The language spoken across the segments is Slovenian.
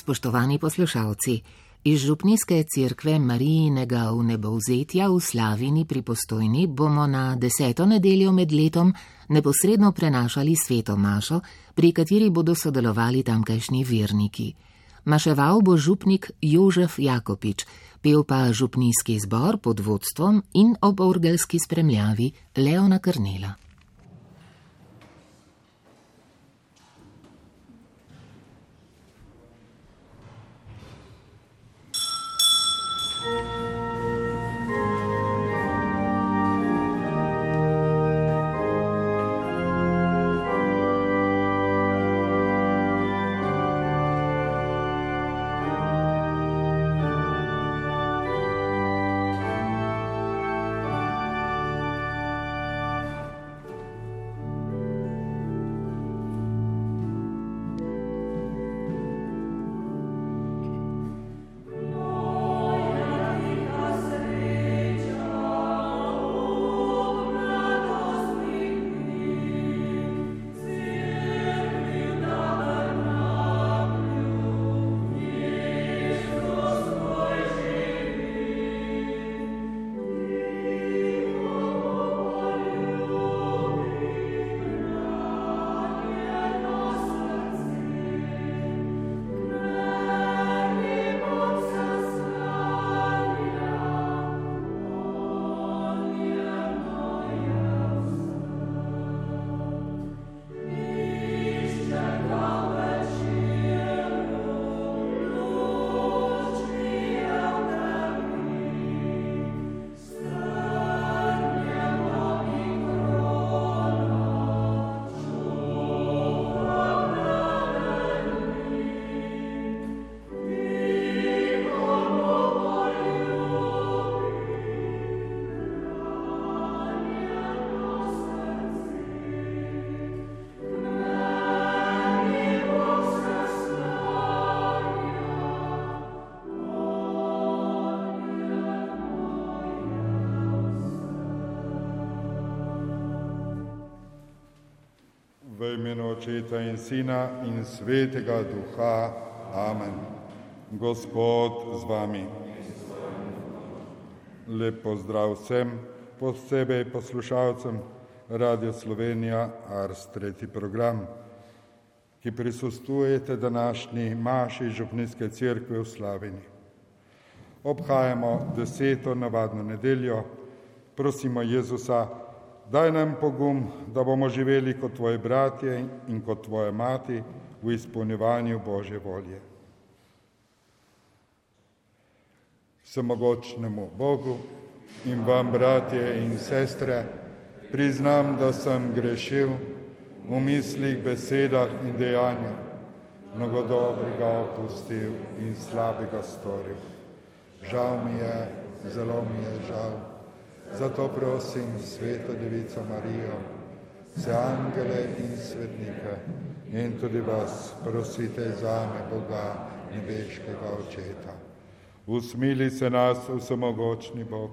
Spoštovani poslušalci, iz Župnijske cerkve Marijinega v nebovzetja v Slavini pri Postojni bomo na deseto nedeljo med letom neposredno prenašali sveto mašo, pri kateri bodo sodelovali tamkajšnji verniki. Maševal bo župnik Jožef Jakopič, pel pa župnijski zbor pod vodstvom in ob orgelski spremljavi Leona Krnela. Očeta in Sina in Svetega Duha. Amen. Gospod z vami. Lep pozdrav vsem, posebej poslušalcem Radio Slovenija Ars tretji program, ki prisustujete današnji maši Župnijske cerkve v Slavini. Obhajamo deseto navadno nedeljo, prosimo Jezusa, Daj nam pogum, da bomo živeli kot tvoji bratje in kot tvoja mati v izpolnjevanju Božje volje. Vsemogočnemu Bogu in vam, bratje in sestre, priznam, da sem grešil v mislih, besedah in dejanjih, mnogo dobrega opustil in slabega storil. Žal mi je, zelo mi je žal. Zato prosim Sveto Devico Marijo, vse angele in svetnike in tudi vas prosite za me Boga nebeškega Očeta. Usmili se nas, vsemogočni Bog,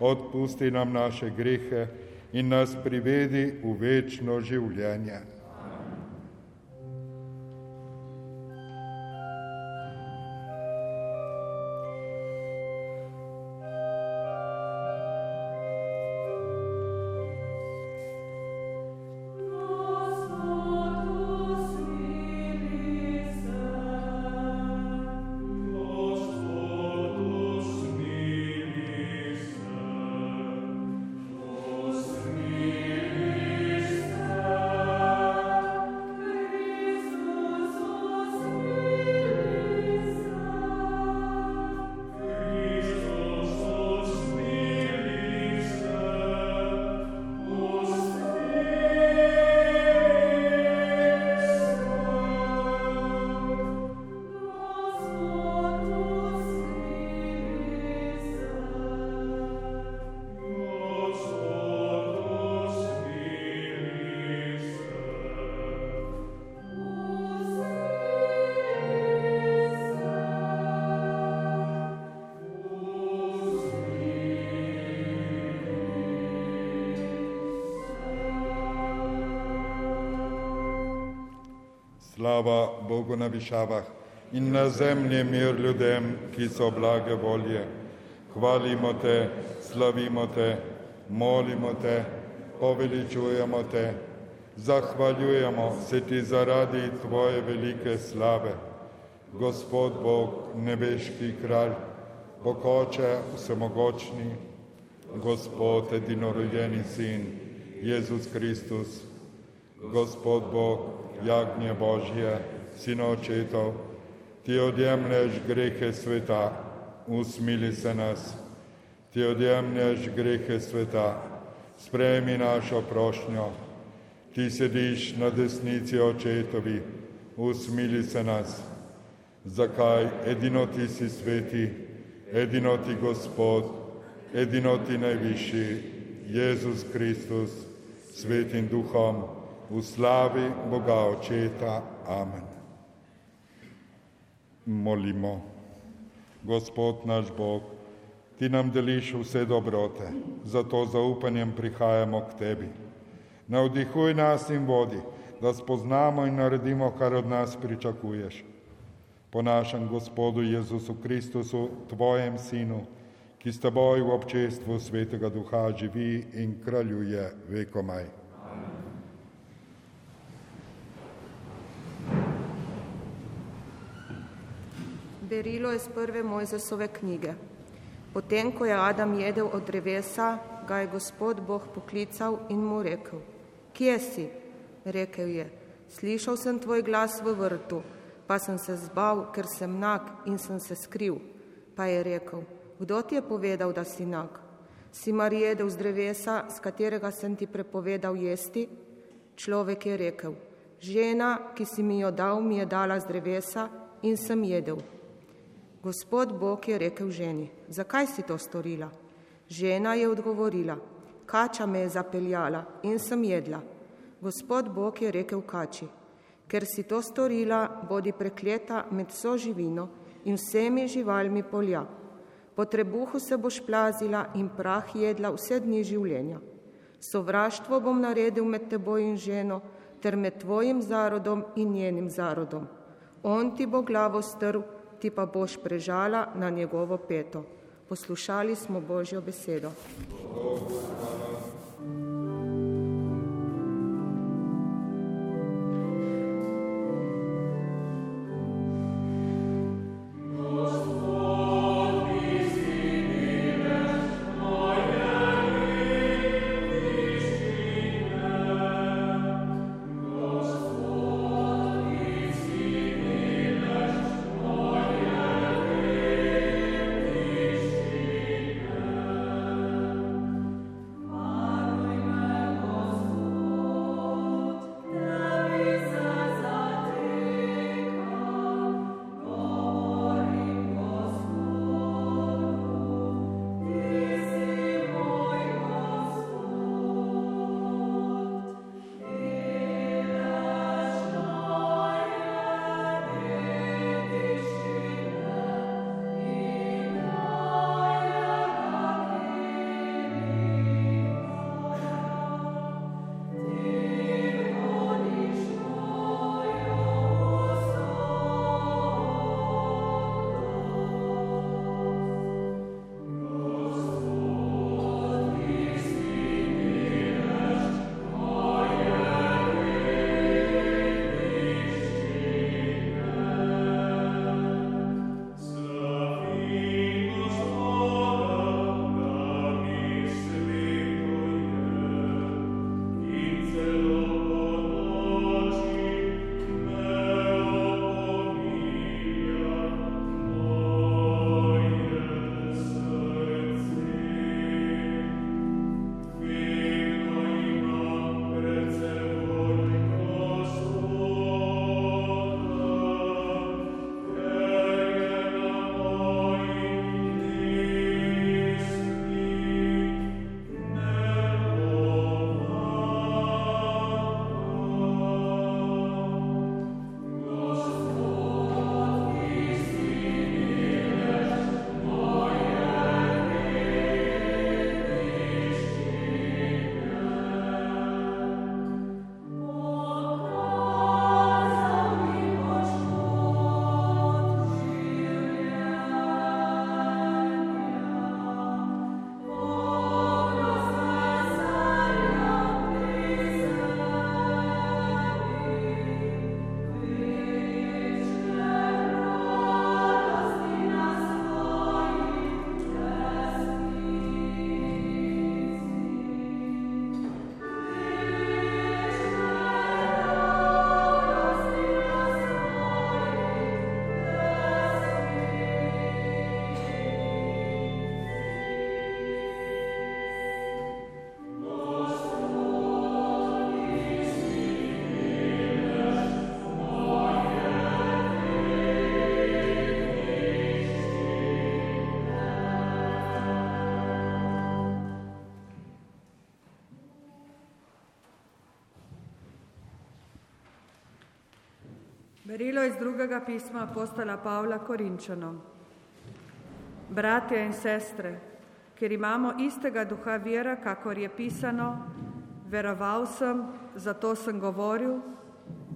odpusti nam naše grehe in nas privedi v večno življenje. Slava Bogu na višavah in na zemlji mir ljudem, ki so blage volje. Hvalimo te, slavimo te, molimo te, poveličujemo te, zahvaljujemo se ti zaradi tvoje velike slave. Gospod Bog, nebeški kralj, Bogoče vsemogočni, Gospod edinorojeni sin, Jezus Kristus, Gospod Bog, jagnje Božje, sino očetov, ti odjemlješ grehe sveta, usmili se nas, ti odjemlješ grehe sveta, sprejmi našo prošnjo, ti sediš na desnici očetovi, usmili se nas, zakaj? Edino ti si sveti, edino ti Gospod, edino ti najvišji, Jezus Kristus, svetim duhom, v slavi Boga Očeta. Amen. Molimo. Gospod naš Bog, ti nam deliš vse dobrote, zato zaupanjem prihajamo k tebi. Navdihuj nas in vodi, da spoznamo in naredimo, kar od nas pričakuješ. Po našem Gospodu Jezusu Kristusu, tvojem Sinu, ki s teboj v občestvu Svetega Duha živi in kraljuje vekomaj. Berilo iz prve Mojzesove knjige. Potem, ko je Adam jedel od drevesa, ga je Gospod Bog poklical in mu rekel: Kje si? Rekel je: Slišal sem tvoj glas v vrtu, pa sem se zbal, ker sem nag in sem se skril. Pa je rekel: Kdo ti je povedal, da si nag? Si mar jedel z drevesa, z katerega sem ti prepovedal jesti? Človek je rekel: Žena, ki si mi jo dal, mi je dala z drevesa in sem jedel. Gospod Bog je rekel ženi, zakaj si to storila? Žena je odgovorila, kača me je zapeljala in sem jedla. Gospod Bog je rekel kači, ker si to storila, bodi prekleta med vso živino in vsemi živalmi polja. Po trebuhu se boš plazila in prah jedla vse dni življenja. Sovraštvo bom naredil med teboj in ženo, ter med tvojim zarodom in njenim zarodom. On ti bo glavo strl, ti pa boš prežala na njegovo peto. Poslušali smo Božjo besedo. Berilo iz drugega pisma apostola Pavla Korinčanom. Bratje in sestre, ker imamo istega duha vera, kakor je pisano, veroval sem, zato sem govoril,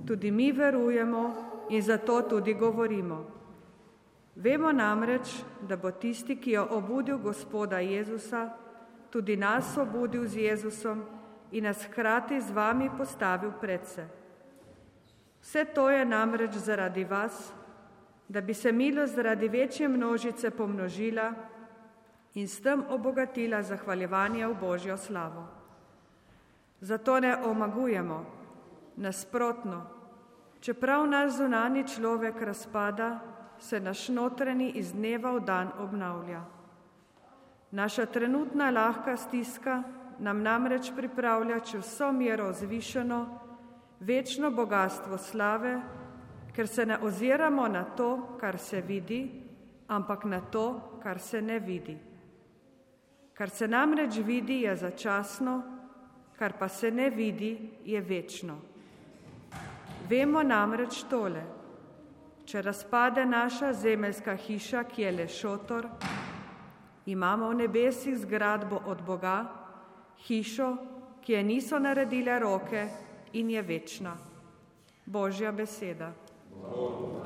tudi mi verujemo in zato tudi govorimo. Vemo namreč, da bo tisti, ki je obudil gospoda Jezusa, tudi nas obudil z Jezusom in nas hkrati z vami postavil pred se. Vse to je namreč zaradi vas, da bi se milost zaradi večje množice pomnožila in s tem obogatila zahvaljevanje v Božjo slavo. Zato ne omagujemo, nasprotno, čeprav naš zunani človek razpada, se naš notreni iz dneva v dan obnavlja. Naša trenutna lahka stiska nam namreč pripravlja čez vso mero zvišeno, večno bogatstvo slave, ker se ne oziramo na to, kar se vidi, ampak na to, kar se ne vidi. Kar se namreč vidi, je začasno, kar pa se ne vidi, je večno. Vemo namreč tole, če razpade naša zemeljska hiša, ki je le šotor, imamo v nebesih zgradbo od Boga, hišo, ki je niso naredile roke, in je večna. Božja beseda. Bogu.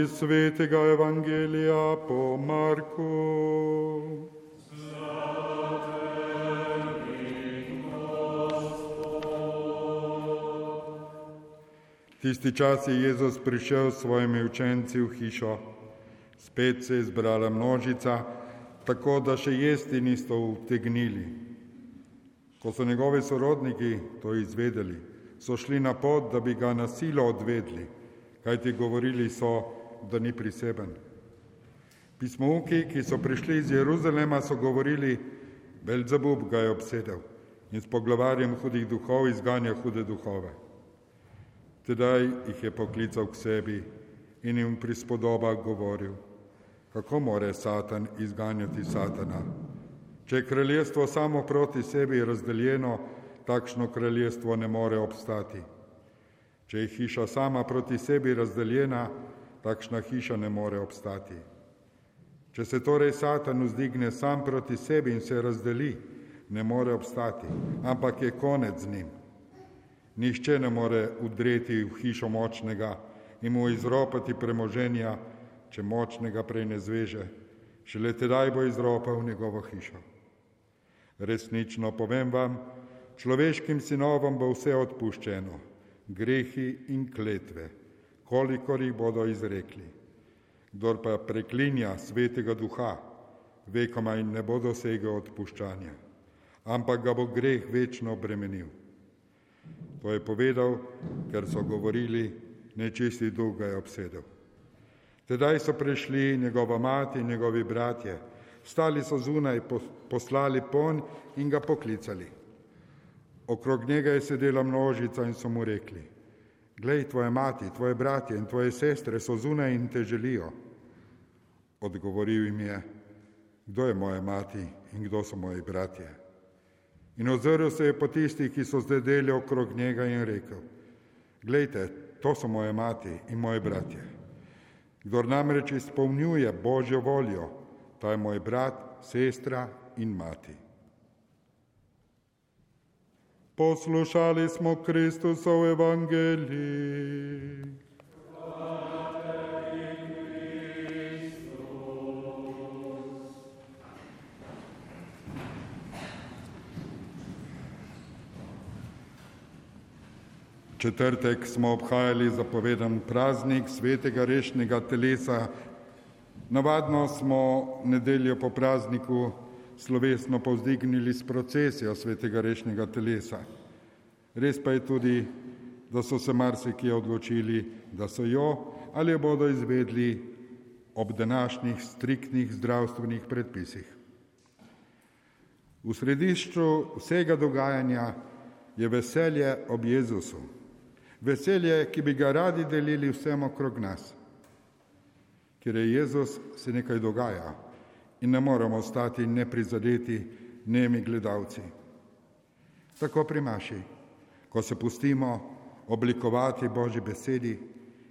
Iz svetega Evangelija po Marku. Tisti čas je Jezus prišel s svojimi učenci v hišo. Spet se je zbrala množica, tako da še jesti nisto utegnili. Ko so njegovi sorodniki to izvedeli, so šli na pot, da bi ga na silo odvedli, kajti govorili so, da ni priseben. Pismouki, ki so prišli iz Jeruzalema, so govorili, Belzebub ga je obsedel in s poglavarjem hudih duhov izganja hude duhove. Tedaj jih je poklical k sebi in jim pri spodobah govoril, kako more Satan izganjati Satana. Če je kraljestvo samo proti sebi razdeljeno, takšno kraljestvo ne more obstati. Če je hiša sama proti sebi razdeljena, takšna hiša ne more obstati. Če se torej Satan vzdigne sam proti sebi in se razdeli, ne more obstati, ampak je konec z njim. Nihče ne more udreti v hišo močnega in mu izropati premoženja, če močnega prej ne zveže, šele tedaj bo izropal njegovo hišo. Resnično povem vam, človeškim sinovom bo vse odpuščeno, grehi in kletve kolikor jih bodo izrekli. Kdor pa preklinja svetega duha, vekoma in ne bo dosegel odpuščanja, ampak ga bo greh večno bremenil. To je povedal, ker so govorili, nečisti duh ga je obsedel. Tedaj so prišli njegova mati in njegovi bratje, stali so zunaj, poslali pon in ga poklicali. Okrog njega je sedela množica in so mu rekli, Glej, tvoja mati, tvoje bratje in tvoje sestre so zunaj in te želijo. Odgovoril jim je, kdo je moja mati in kdo so moji bratje. In ozrl se je po tistih, ki so zdedeli okrog njega in rekel, gledajte, to so moje mati in moji bratje. Kdor namreč izpolnjuje Božjo voljo, ta je moj brat, sestra in mati. Poslušali smo Kristusov evangelij. Četrtek smo obhajali zapovedan praznik svetega rešnega telesa. Navadno smo nedeljo po prazniku slovesno povzdignili s procesijo svetega rešnega telesa. Res pa je tudi, da so se marsikje odločili, da so jo ali jo bodo izvedli ob današnjih striktnih zdravstvenih predpisih. V središču vsega dogajanja je veselje ob Jezusu, veselje, ki bi ga radi delili vsem okrog nas. Ker je Jezus, se nekaj dogaja in ne moramo ostati neprizadeti, nemi gledalci. Tako pri maši, ko se pustimo oblikovati Božji besedi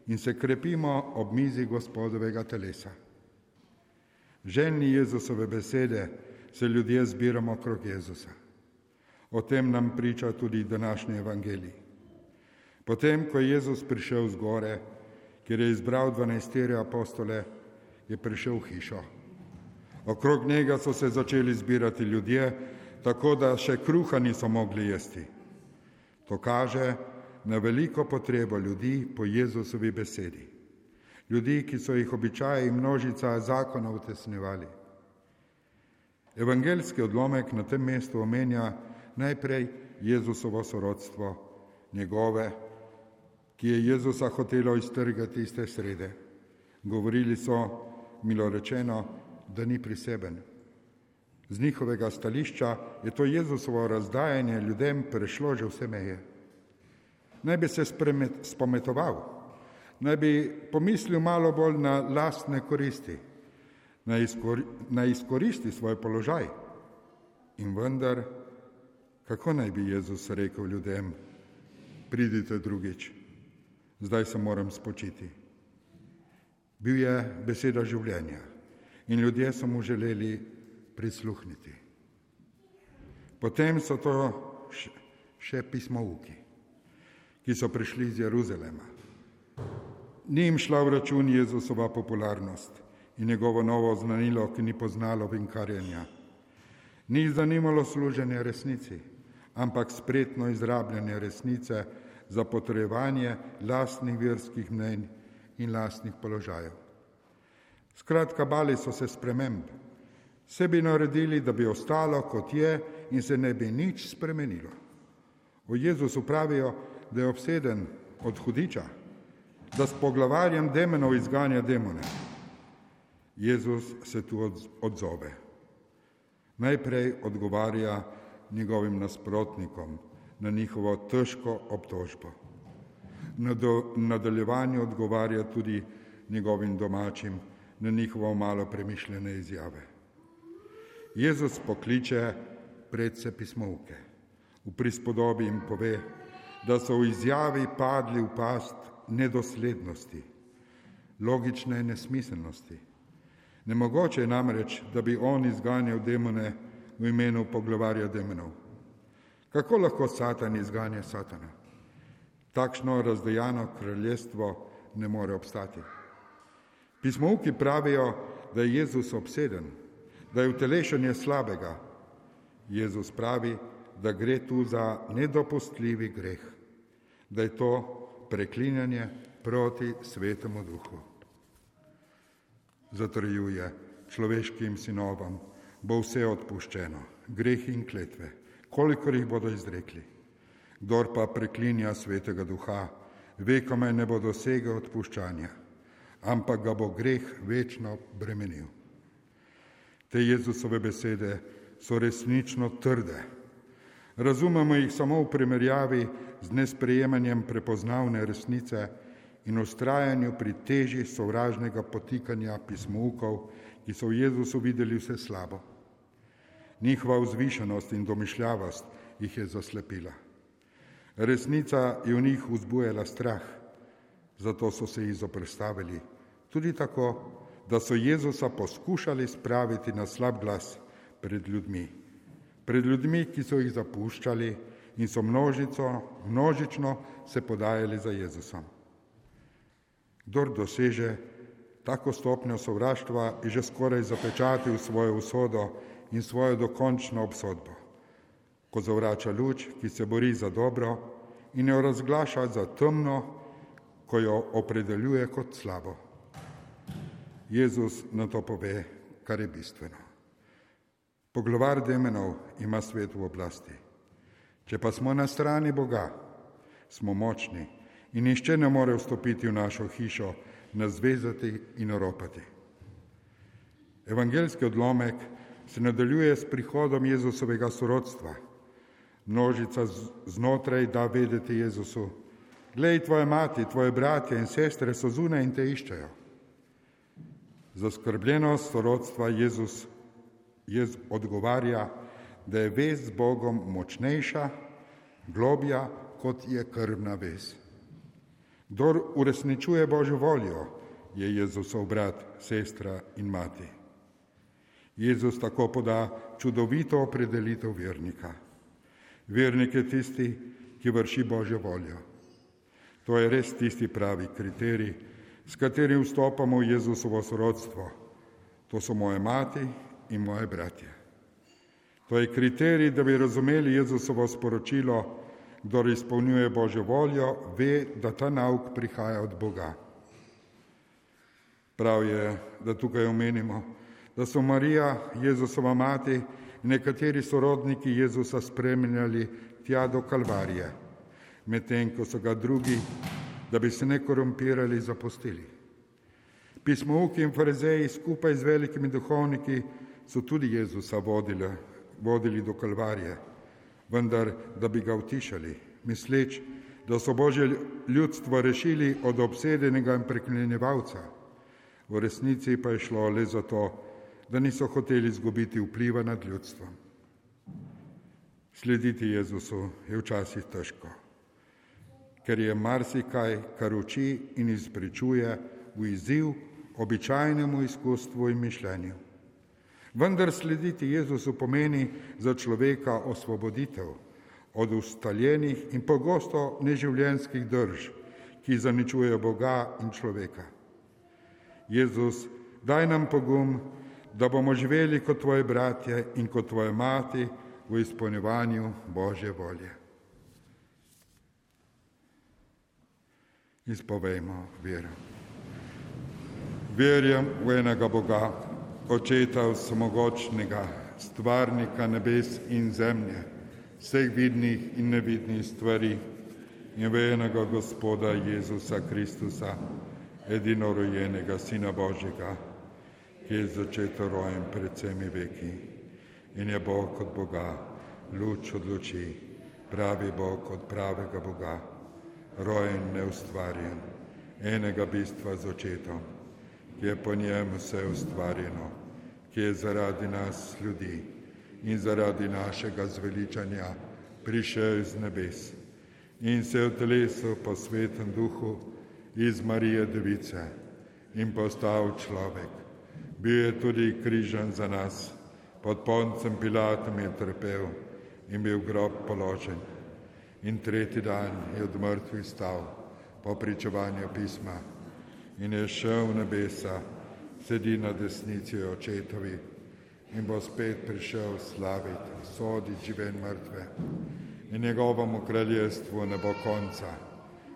in se krepimo ob mizi gospodovega telesa. Željni Jezusove besede se ljudje zbiramo okrog Jezusa. O tem nam priča tudi današnji evangelij. Potem, ko je Jezus prišel z gore, kjer je izbral dvanajstere apostole, je prišel v hišo. Okrog njega so se začeli zbirati ljudje, tako da še kruha niso mogli jesti. To kaže na veliko potrebo ljudi po Jezusovi besedi. Ljudi, ki so jih običaje in množica zakona utesnjevali. Evangelski odlomek na tem mestu omenja najprej Jezusovo sorodstvo, njegove, ki je Jezusa hotelo iztrgati iz te srede. Govorili so, milo rečeno, da ni priseben. Z njihovega stališča je to Jezusovo razdajanje ljudem prešlo že vse meje. Naj bi se spometoval, naj bi pomislil malo bolj na lastne koristi, naj, izkor, naj izkoristi svoj položaj. In vendar, kako naj bi Jezus rekel ljudem, pridite drugič, zdaj se moram spočiti. Bil je beseda življenja in ljudje so mu želeli prisluhniti. Potem so to še pismouki, ki so prišli iz Jeruzalema. Ni jim šla v račun Jezusova popularnost in njegovo novo znanilo, ki ni poznalo vinkarjenja. Ni jih zanimalo služenje resnici, ampak spretno izrabljanje resnice za potrejevanje lastnih verskih mnenj in lastnih položajev. Skratka, bali so se sprememb. Vse bi naredili, da bi ostalo kot je in se ne bi nič spremenilo. O Jezusu pravijo, da je obseden od hudiča, da s poglavarjem demonov izganja demone. Jezus se tu odzove. Najprej odgovarja njegovim nasprotnikom na njihovo težko obtožbo. Na nadaljevanju odgovarja tudi njegovim domačim na njihovo malo premišljene izjave. Jezus pokliče predse pismovke. V prispodobi jim pove, da so v izjavi padli v past nedoslednosti, logične nesmiselnosti. Nemogoče je namreč, da bi on izganjal demone v imenu poglavarja demonov. Kako lahko Satan izganja Satana? Takšno razdejano kraljestvo ne more obstati. Pismovki pravijo, da je Jezus obseden, da je utelešenje slabega. Jezus pravi, da gre tu za nedopustljivi greh, da je to preklinjanje proti svetemu duhu. Zatrjuje človeškim sinovom, bo vse odpuščeno, greh in kletve, kolikor jih bodo izrekli. Kdor pa preklinja svetega duha, vekome ne bo dosegel odpuščanja ampak ga bo greh večno bremenil. Te Jezusove besede so resnično trde. Razumemo jih samo v primerjavi z nesprejemanjem prepoznavne resnice in ustrajanju pri teži sovražnega potikanja pismukov ki so v Jezusu videli vse slabo. Njihova vzvišenost in domišljavost jih je zaslepila. Resnica je v njih vzbujala strah, zato so se jih zoprstavili. Tudi tako, da so Jezusa poskušali spraviti na slab glas pred ljudmi. Pred ljudmi, ki so jih zapuščali in so množico, množično se podajali za Jezusom. Kdor doseže tako stopnjo sovraštva, je že skoraj zapečatil svojo usodo in svojo dokončno obsodbo. Ko zavrača luč, ki se bori za dobro in jo razglaša za temno, ko jo opredeljuje kot slabo. Jezus na to pove, kar je bistveno. Poglovar demenov ima svet v oblasti. Če pa smo na strani Boga, smo močni in nišče ne more vstopiti v našo hišo, nas zvezati in oropati. Evangelski odlomek se nadaljuje s prihodom Jezusovega sorodstva. Množica znotraj da vedeti Jezusu, glej, tvoje mati, tvoje bratje in sestre so zune in te iščejo. Zaskrbljenost sorodstva Jezus Jez odgovarja, da je vez z Bogom močnejša, globja, kot je krvna vez. Kdor uresničuje Božjo voljo, je Jezusov brat, sestra in mati. Jezus tako poda čudovito opredelitev vernika. Vernik je tisti, ki vrši Božjo voljo. To je res tisti pravi kriterij, s katerim vstopamo v Jezusovo sorodstvo. To so moje mati in moje bratje. To je kriterij, da bi razumeli Jezusovo sporočilo, kdor izpolnjuje Božjo voljo, ve, da ta nauk prihaja od Boga. Prav je, da tukaj omenimo, da so Marija, Jezusova mati in nekateri sorodniki Jezusa spremljali tja do Kalvarije, medtem ko so ga drugi, da bi se ne korumpirali, zapustili. Pismouki in farizeji skupaj z velikimi duhovniki so tudi Jezusa vodili, vodili do Kalvarije vendar da bi ga utišali, misleč, da so Božje ljudstvo rešili od obsedenega in preklinjevalca. V resnici pa je šlo le za to, da niso hoteli izgubiti vpliva nad ljudstvom. Slediti Jezusu je včasih težko, ker je marsikaj, kar uči in izpričuje v izziv običajnemu izkustvu in mišljenju. Vendar slediti Jezusu pomeni za človeka osvoboditev od ustaljenih in pogosto neživljenskih drž, ki zaničujejo Boga in človeka. Jezus, daj nam pogum, da bomo živeli kot tvoje bratje in kot tvoje mati v izpolnjevanju Božje volje. Izpovejmo vero. Verjam v enega Boga, Očeta vsemogočnega, stvarnika nebes in zemlje, vseh vidnih in nevidnih stvari in venega Gospoda Jezusa Kristusa, edinorojenega Sina Božjega, ki je začeto rojen pred vsemi veki in je Bog od Boga, luč od luči, pravi Bog od pravega Boga, rojen neustvarjen, enega bistva z očetom, ki je po njem vse ustvarjeno ki je zaradi nas ljudi in zaradi našega zveličanja prišel iz nebes in se v telesu po svetem duhu iz Marije Device in postal človek. Bil je tudi križan za nas, pod poncem Pilatom je trpel in bil grob položen. In tretji dan je od mrtvih stal po pričevanju pisma in je šel v nebesa sedi na desnici očetovi in bo spet prišel slaviti, soditi žive in mrtve. In njegovemu kraljestvu ne bo konca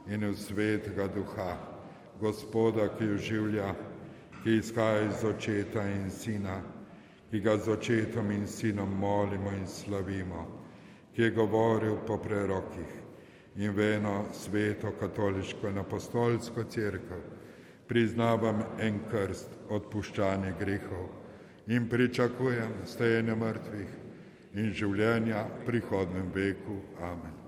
in v svetega duha, gospoda, ki oživlja, ki izhaja iz očeta in sina, ki ga z očetom in sinom molimo in slavimo, ki je govoril po prerokih in veno sveto katoliško in apostolsko crkvo priznavam en krst odpuščanje grehov in pričakujem stajenje mrtvih in življenja v prihodnem veku. Amen.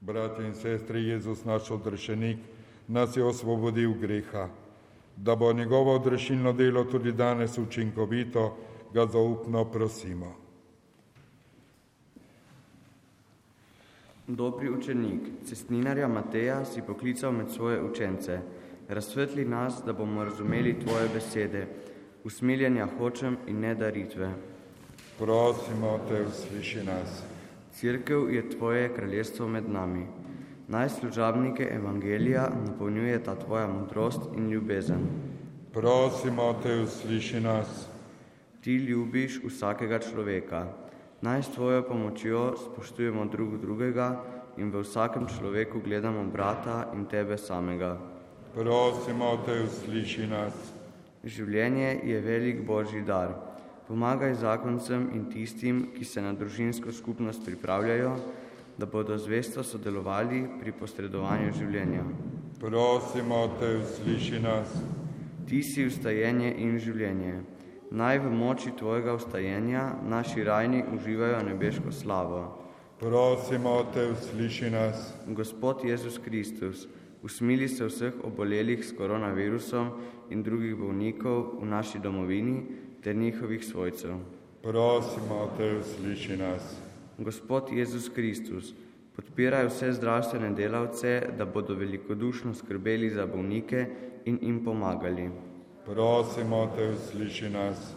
Brati in sestri, Jezus, naš odrešenik, nas je osvobodil greha, da bo njegovo odrešilno delo tudi danes učinkovito, ga zaupno prosimo. Dobri učenik, cestninarja Mateja si poklical med svoje učence. Razsvetli nas, da bomo razumeli tvoje besede. Usmiljenja hočem in ne daritve. Prosimo te, usliši nas. Cirkev je tvoje kraljestvo med nami. Naj služabnike evangelija napolnjuje ta tvoja modrost in ljubezen. Prosimo te, usliši nas. Ti ljubiš vsakega človeka. Naj s tvojo pomočjo spoštujemo drug drugega in v vsakem človeku gledamo brata in tebe samega. Prosimo te, usliši nas. Življenje je velik božji dar. Pomagaj zakoncem in tistim, ki se na družinsko skupnost pripravljajo, da bodo zvesto sodelovali pri posredovanju življenja. Prosimo te, usliši nas. Ti si ustajenje in življenje. Naj v moči tvojega ustajenja naši rajni uživajo nebeško slavo. Prosimo te, usliši nas. Gospod Jezus Kristus, usmili se vseh obolelih s koronavirusom in drugih bolnikov v naši domovini ter njihovih svojcev. Prosimo te, usliši nas. Gospod Jezus Kristus, podpiraj vse zdravstvene delavce, da bodo velikodušno skrbeli za bolnike in jim pomagali. Prosimo te, usliši nas.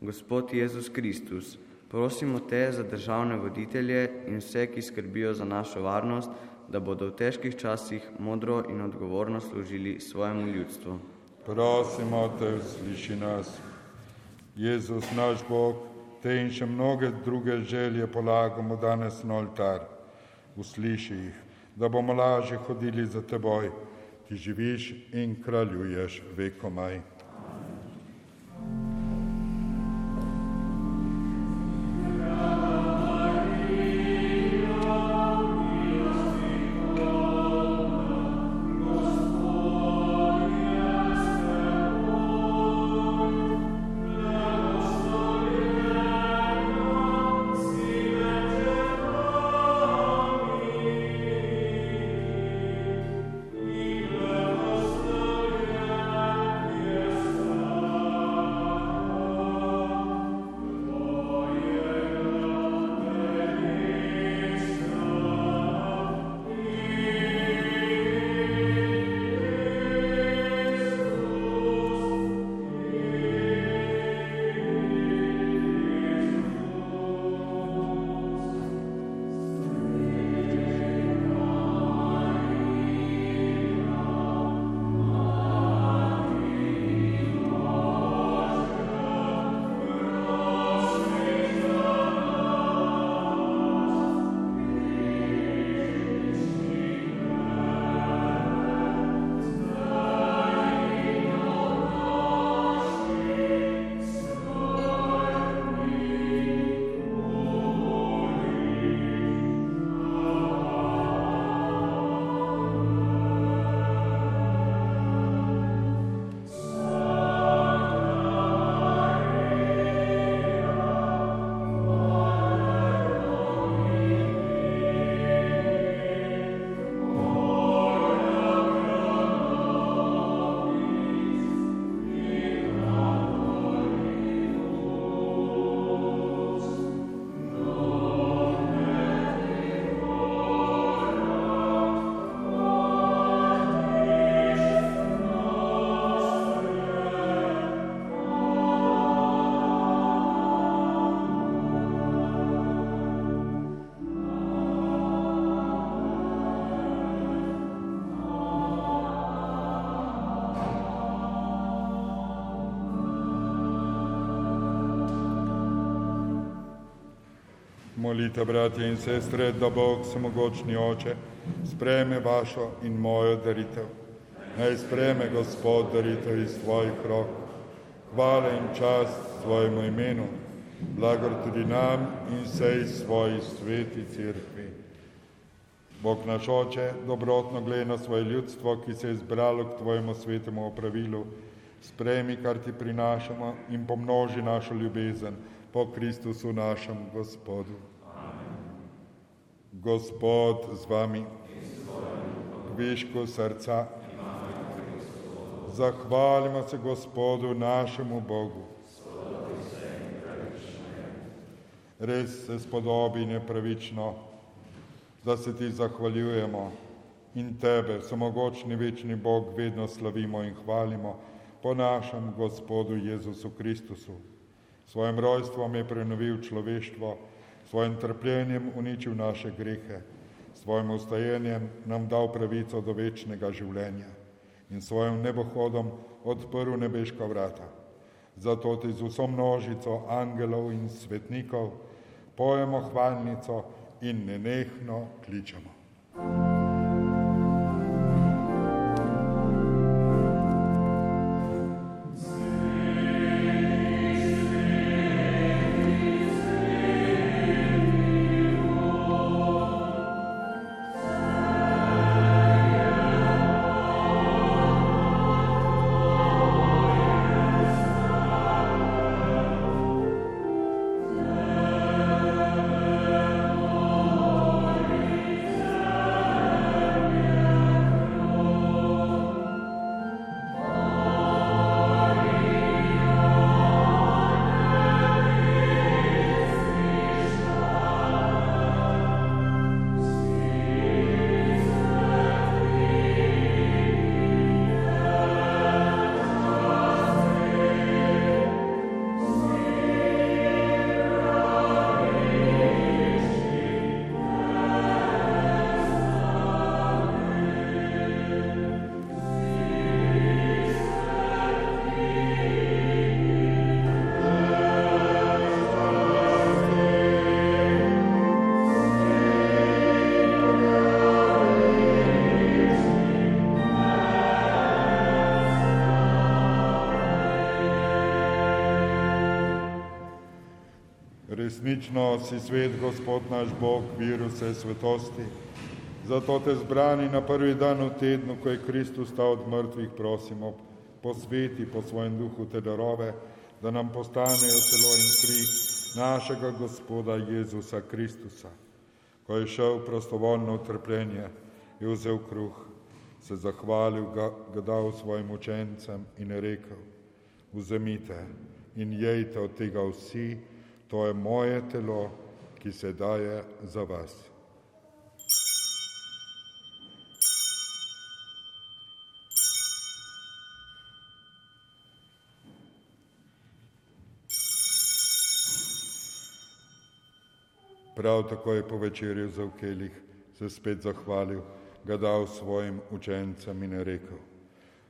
Gospod Jezus Kristus, prosimo te za državne voditelje in vse, ki skrbijo za našo varnost, da bodo v težkih časih modro in odgovorno služili svojemu ljudstvu. Prosimo te, usliši nas. Jezus, naš Bog, te in še mnoge druge želje polagamo danes na oltar. Usliši jih, da bomo lažje hodili za teboj, ki živiš in kraljuješ vekomaj. Molite, bratje in sestre, da Bog samogočni oče spreme vašo in mojo daritev. Naj spreme Gospod daritev iz tvojih rok. Hvala in čast svojemu imenu, blagor tudi nam in vsej svoji sveti cerkvi. Bog naš oče, dobrotno gleda na svoje ljudstvo, ki se je zbralo k tvojemu svetemu opravilu, spremi, kar ti prinašamo in pomnoži našo ljubezen po Kristusu našem Gospodu. Gospod z vami, višku srca, Zahvalimo se Gospodu našemu Bogu. Res se spodobi nepravično, da se ti zahvaljujemo in tebe, samogočni večni Bog, vedno slavimo in hvalimo po našem Gospodu Jezusu Kristusu. Svojim rojstvom je prenovil človeštvo, svojim trpljenjem uničil naše grehe, svojim ustajenjem nam dal pravico do večnega življenja in svojim nebohodom odprl nebeška vrata. Zato ti z vso množico angelov in svetnikov pojemo hvalnico in nenehno kličemo. Resnično si svet, Gospod naš Bog, vir vse svetosti. Zato te zbrani na prvi dan v tednu, ko je Kristus stal od mrtvih, prosimo, posveti po svojem duhu te darove, da nam postanejo celo in kri našega Gospoda Jezusa Kristusa. Ko je šel prostovoljno v trpljenje, je vzel kruh, se zahvalil, ga, ga dal svojim učencem in je rekel, vzemite in jejte od tega vsi, to je moje telo, ki se daje za vas. Prav tako je po večerju za vkelih se spet zahvalil, ga dal svojim učencem in rekel,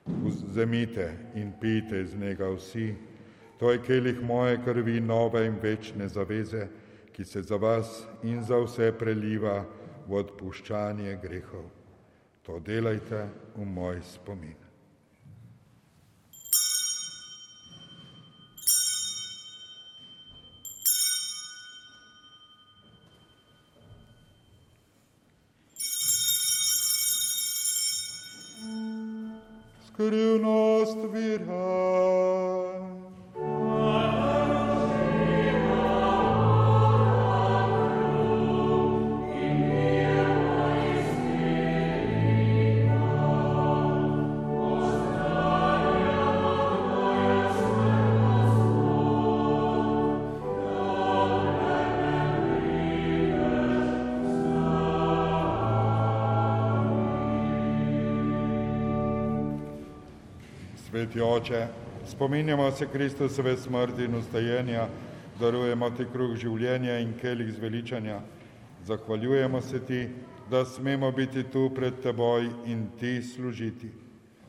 vzemite in pijte iz njega vsi, To je kelih moje krvi nove in večne zaveze, ki se za vas in za vse preliva v odpuščanje grehov. To delajte v moj spomin. Oče, spominjamo se Kristusove smrti in ustajenja, darujemo ti kruh življenja in kelih zveličanja. Zahvaljujemo se ti, da smemo biti tu pred teboj in ti služiti.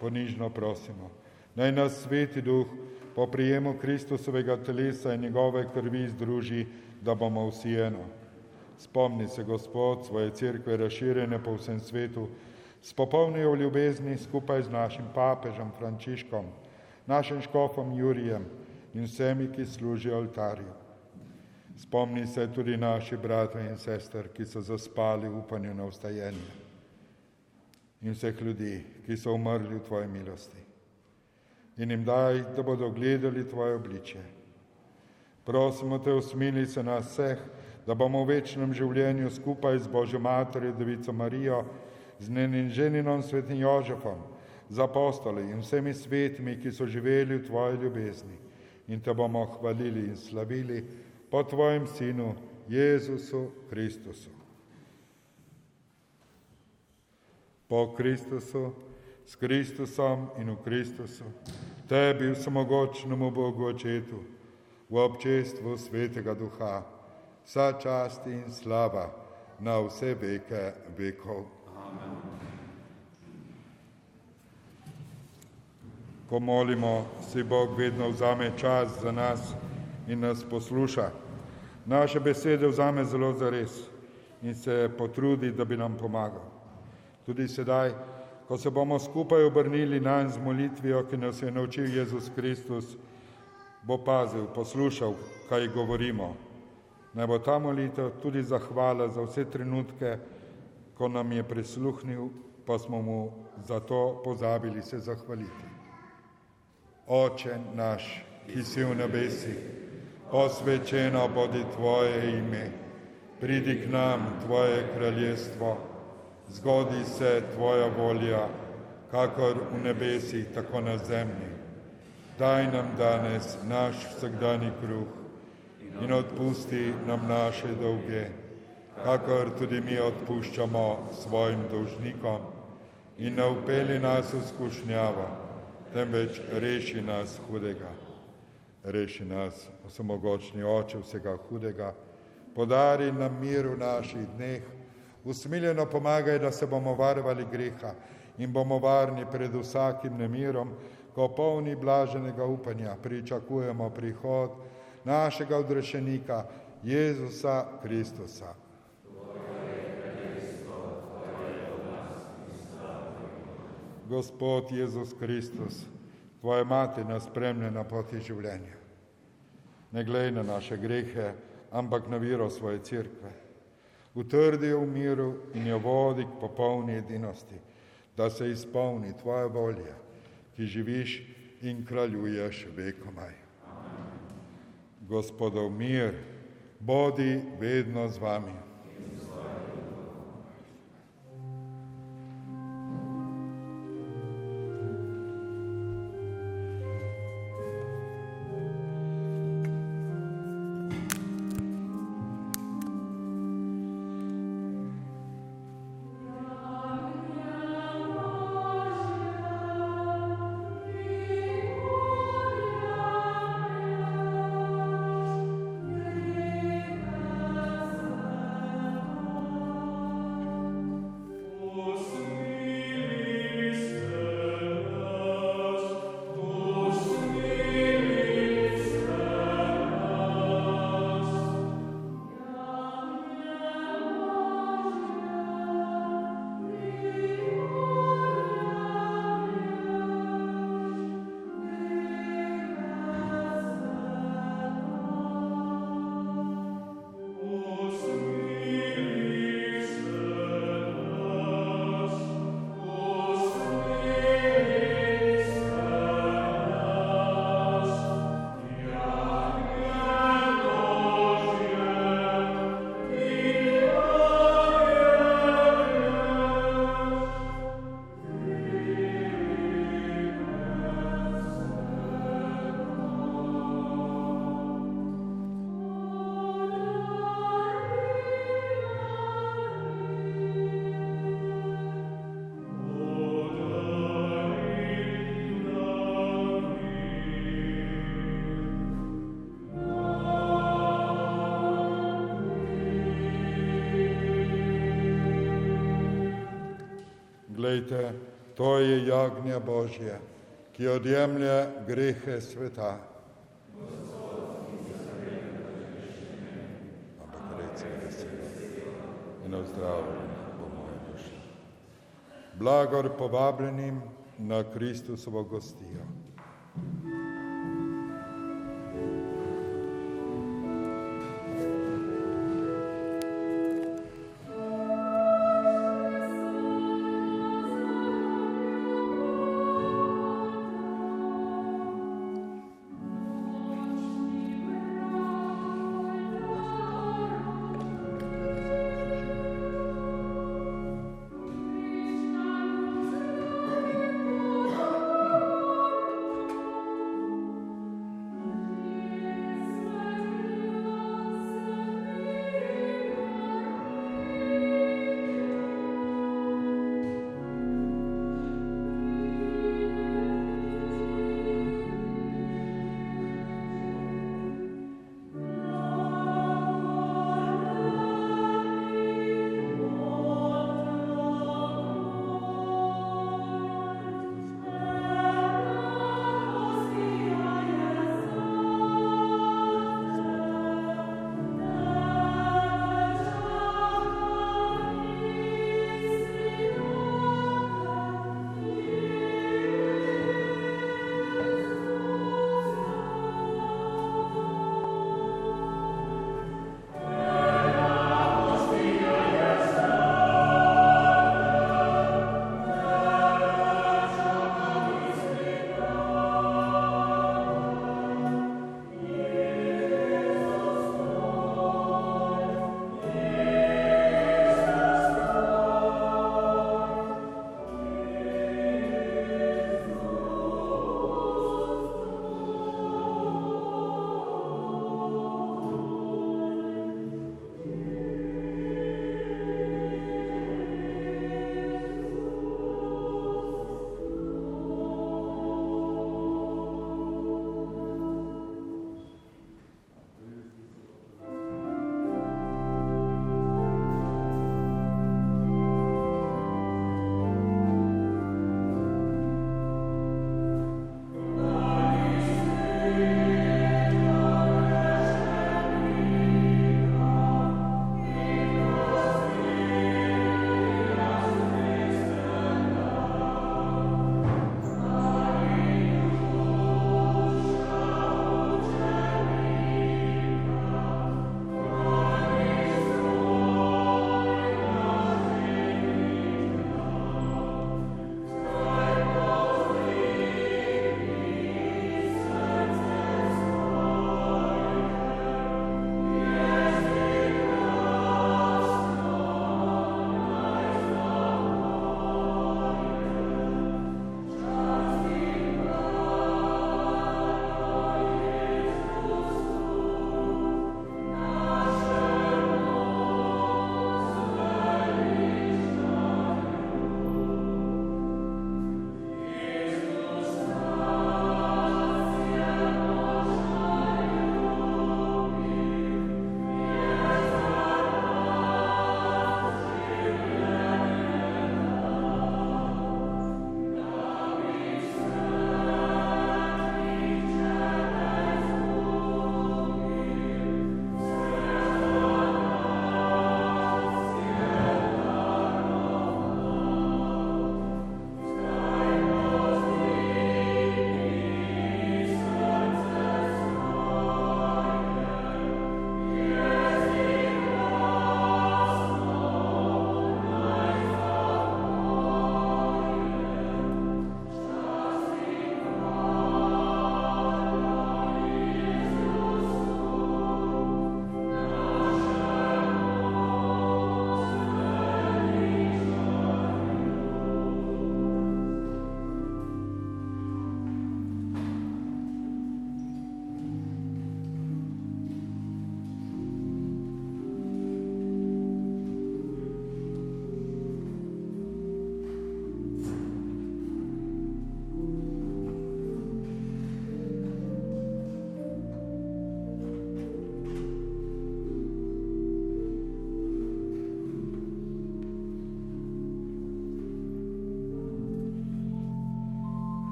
Ponižno prosimo, naj nas sveti duh po prijemu Kristusovega telesa in njegove krvi združi, da bomo vsi eno. Spomni se, Gospod, svoje cerkve razširjene po vsem svetu, spopolnijo v ljubezni skupaj z našim papežem Frančiškom, našim škofom Jurijem in vsemi, ki služijo oltarju. Spomni se tudi naši brate in sester, ki so zaspali v upanju na ustajenje in vseh ljudi, ki so umrli v Tvoji milosti. In jim daj, da bodo gledali Tvoje obličje. Prosimo Te, usmili se nas vseh, da bomo v večnem življenju skupaj z Božjo Materjo, Devico Marijo, z njenim ženinom svetim Jožefom, z apostoli in vsemi svetimi, ki so živeli v tvoji ljubezni. In te bomo hvalili in slavili po tvojem sinu Jezusu Kristusu. Po Kristusu, s Kristusom in v Kristusu, tebi vsemogočnemu Bogu očetu, v občestvu svetega duha, vsa čast in slava na vse veke vekov. Ko molimo, si Bog vedno vzame čas za nas in nas posluša. Naše besede vzame zelo zares in se potrudi, da bi nam pomagal. Tudi sedaj, ko se bomo skupaj obrnili na z molitvijo, ki nas je naučil Jezus Kristus, bo pazil, poslušal, kaj govorimo. Naj bo ta molitev tudi zahvala za vse trenutke, ko nam je prisluhnil, pa smo mu za to pozabili se zahvaliti. Oče naš, ki si v nebesih, posvečeno bodi Tvoje ime, pridi k nam Tvoje kraljestvo, zgodi se Tvoja volja, kakor v nebesih, tako na zemlji. Daj nam danes naš vsakdani kruh in odpusti nam naše dolge, kakor tudi mi odpuščamo svojim dolžnikom in ne upeli nas v skušnjavo, temveč reši nas hudega. Reši nas, osamogočni oče vsega hudega, podari nam mir v naših dneh, usmiljeno pomagaj, da se bomo varovali greha in bomo varni pred vsakim nemirom, ko polni blaženega upanja pričakujemo prihod našega odrešenika Jezusa Kristusa. Gospod Jezus Kristus, Tvoja mati nas spremlja na poti življenja. Ne glej na naše grehe, ampak na viro svoje crkve. Utrdi jo v miru in jo vodi k popolni edinosti, da se izpolni Tvoja volja, ki živiš in kraljuješ vekomaj. Gospodov mir, bodi vedno z vami. Glejte, to je jagnja Božje, ki odjemlja grehe sveta. Ampak recimo, da se in ozdravljeni bo moje duše. Blagor povabljenim na Kristusovo gostijo.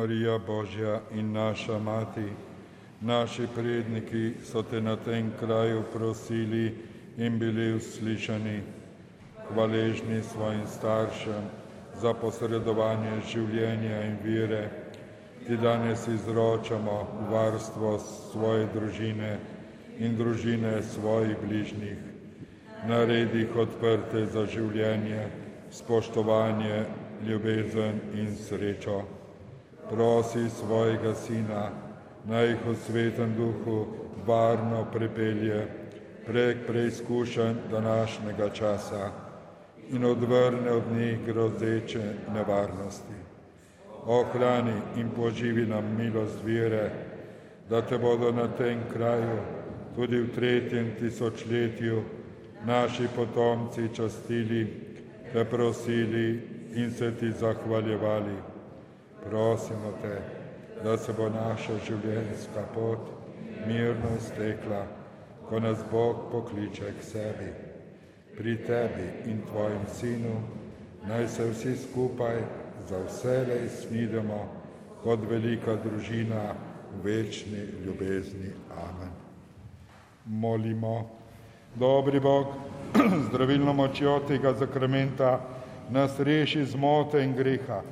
Marija Božja in naša mati, naši predniki so te na tem kraju prosili in bili uslišani, hvaležni svojim staršem za posredovanje življenja in vire, ti danes izročamo varstvo svoje družine in družine svojih bližnjih. Naredi jih odprte za življenje, spoštovanje, ljubezen in srečo. Prosi svojega sina, naj jih v svetem duhu varno prepelje prek preizkušenj današnjega časa in odvrne od njih grozeče nevarnosti. Ohrani in poživi nam milost vire, da te bodo na tem kraju tudi v tretjem tisočletju naši potomci častili, te prosili in se ti zahvaljevali. Prosimo te, da se bo naša življenjska pot mirno iztekla, ko nas Bog pokliče k sebi. Pri tebi in tvojem sinu naj se vsi skupaj za vselej smidemo kot velika družina v večni ljubezni. Amen molimo. Dobri Bog, zdravilno močjo tega zakramenta nas reši zmote in greha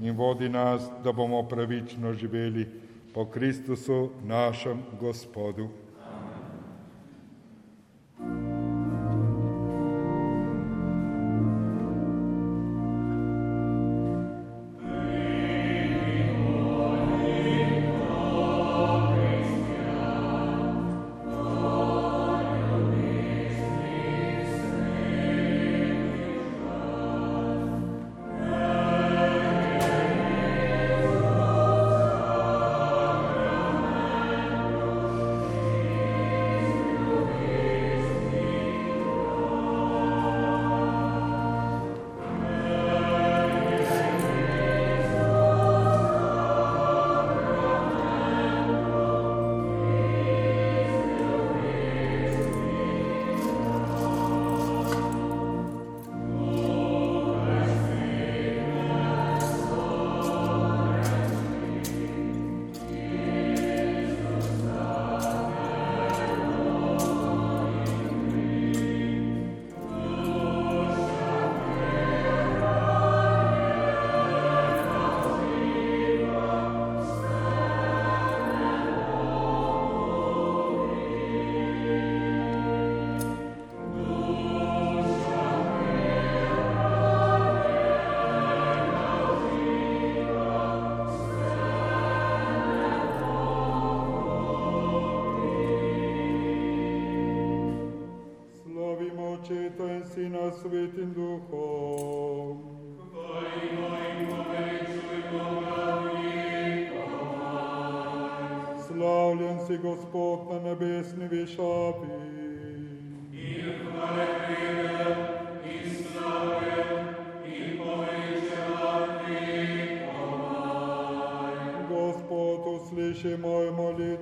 in vodi nas, da bomo pravično živeli po Kristusu, našem Gospodu. Si Gospod na nebesni višavi. Gospod, usliši mojo molitev.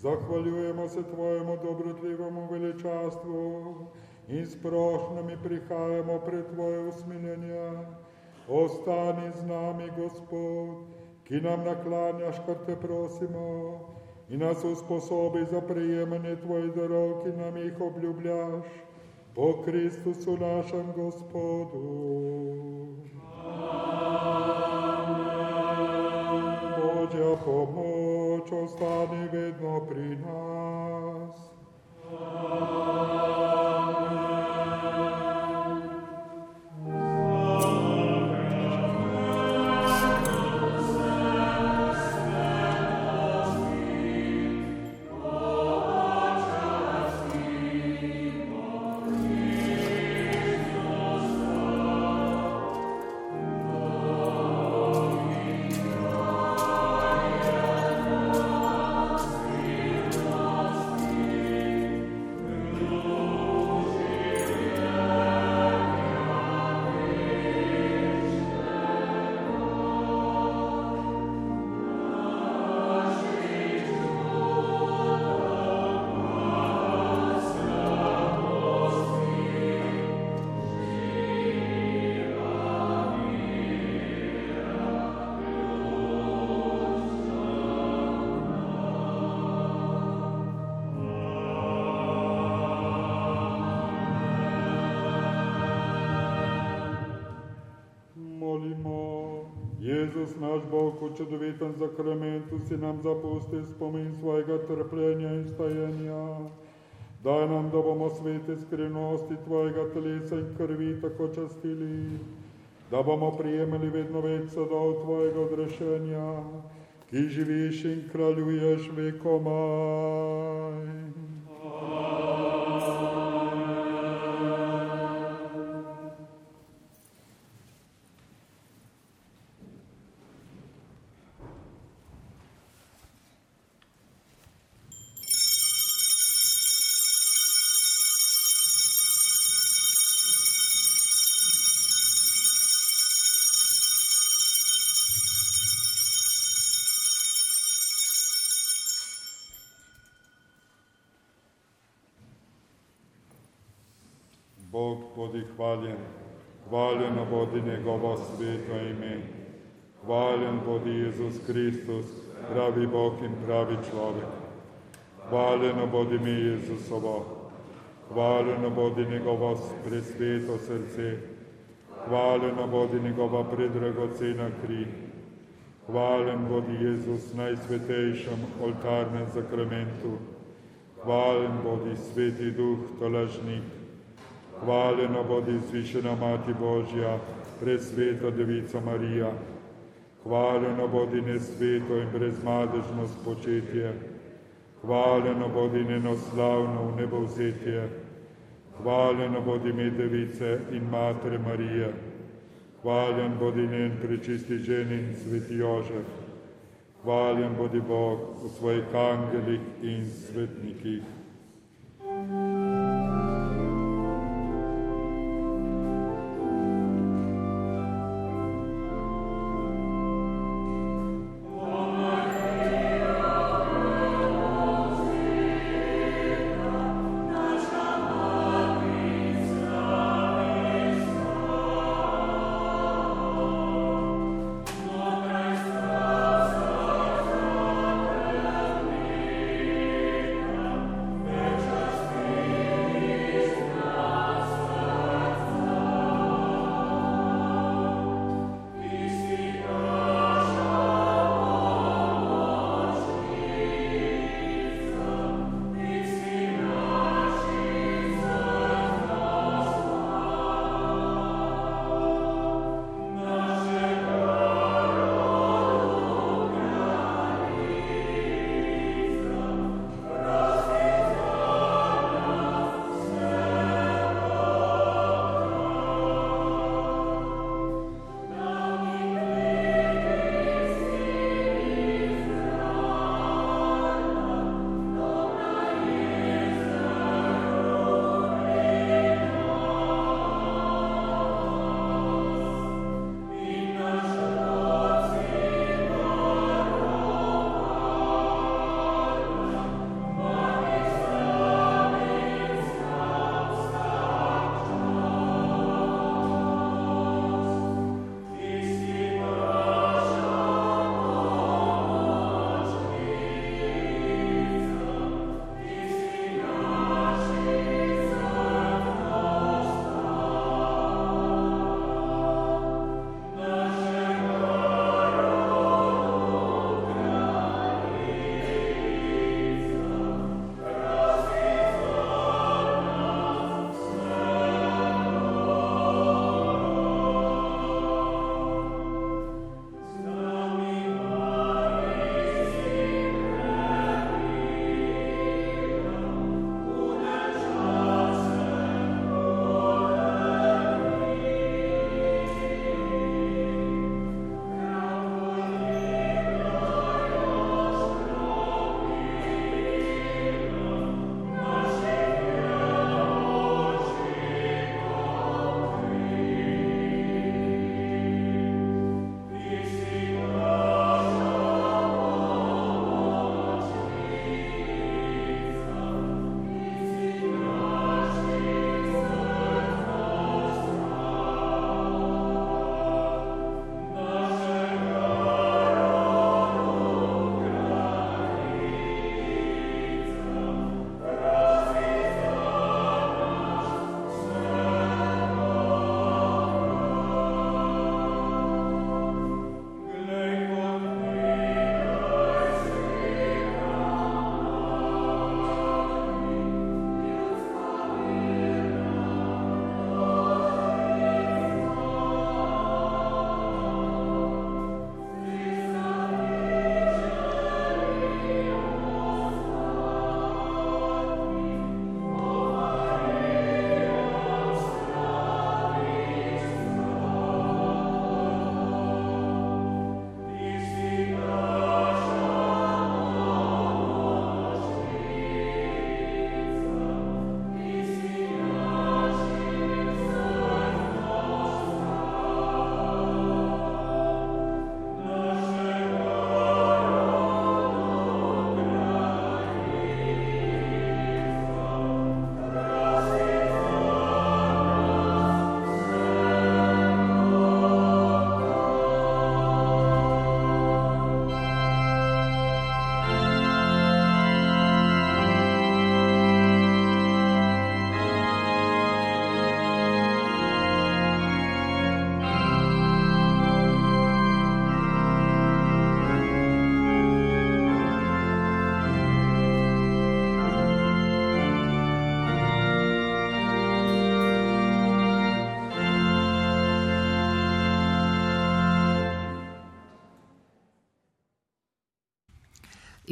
Zahvaljujemo se Tvojemu dobrotljivemu veličastvu in s prošnjami prihajamo pred Tvoje usmiljenje. Ostani z nami, Gospod, ki nam naklanjaš, kar te prosimo, in nas usposobi za prejemanje tvojih darov, ki nam jih obljubljaš, po Kristusu našem Gospodu. Božja pomoč čo stane vedno pri nás. Amen. V čudovitem zakramentu si nam zapustil spomin svojega trpljenja in stajenja. Daj nam, da bomo svete skrivnosti Tvojega telesa in krvi tako častili, da bomo prijemali vedno več sadov Tvojega odrešenja, ki živiš in kraljuješ vekomaj. Hvaljeno bodi njegovo sveto ime. Hvaljen bodi Jezus Kristus, pravi Bog in pravi človek. Hvaljeno bodi mi Jezusovo, hvaljeno bodi njegovo presveto srce, hvaljeno bodi njegova predragocena kri. Hvaljen bodi Jezus najsvetejšem oltarnem zakramentu. Hvaljen bodi sveti duh tolažnik. Hvaljena bodi zvišena Mati Božja, presveta Devica Marija. Hvaljena bodi nesveto in brezmadežno spočetje. Hvaljena bodi nenoslavno v nebo vzetje. Hvaljena bodi me Device in Matere Marije. Hvaljen bodi njen prečisti ženin sveti Jožef. Hvaljen bodi Bog v svojih angelih in svetnikih.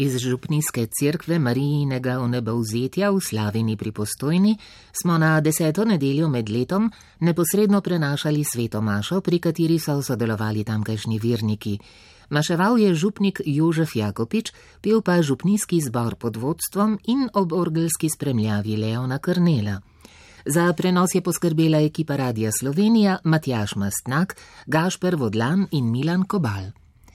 Iz župnijske cerkve Marijinega onebovzetja v Slavini pri Postojni smo na deseto nedeljo med letom neposredno prenašali sveto mašo, pri kateri so sodelovali tamkajšnji virniki. Maševal je župnik Jožef Jakopič, pil pa župnijski zbor pod vodstvom in ob orgelski spremljavi Leona Krnela. Za prenos je poskrbela ekipa Radia Slovenija, Matjaš Mastnak, Gašper Vodlan in Milan Kobal.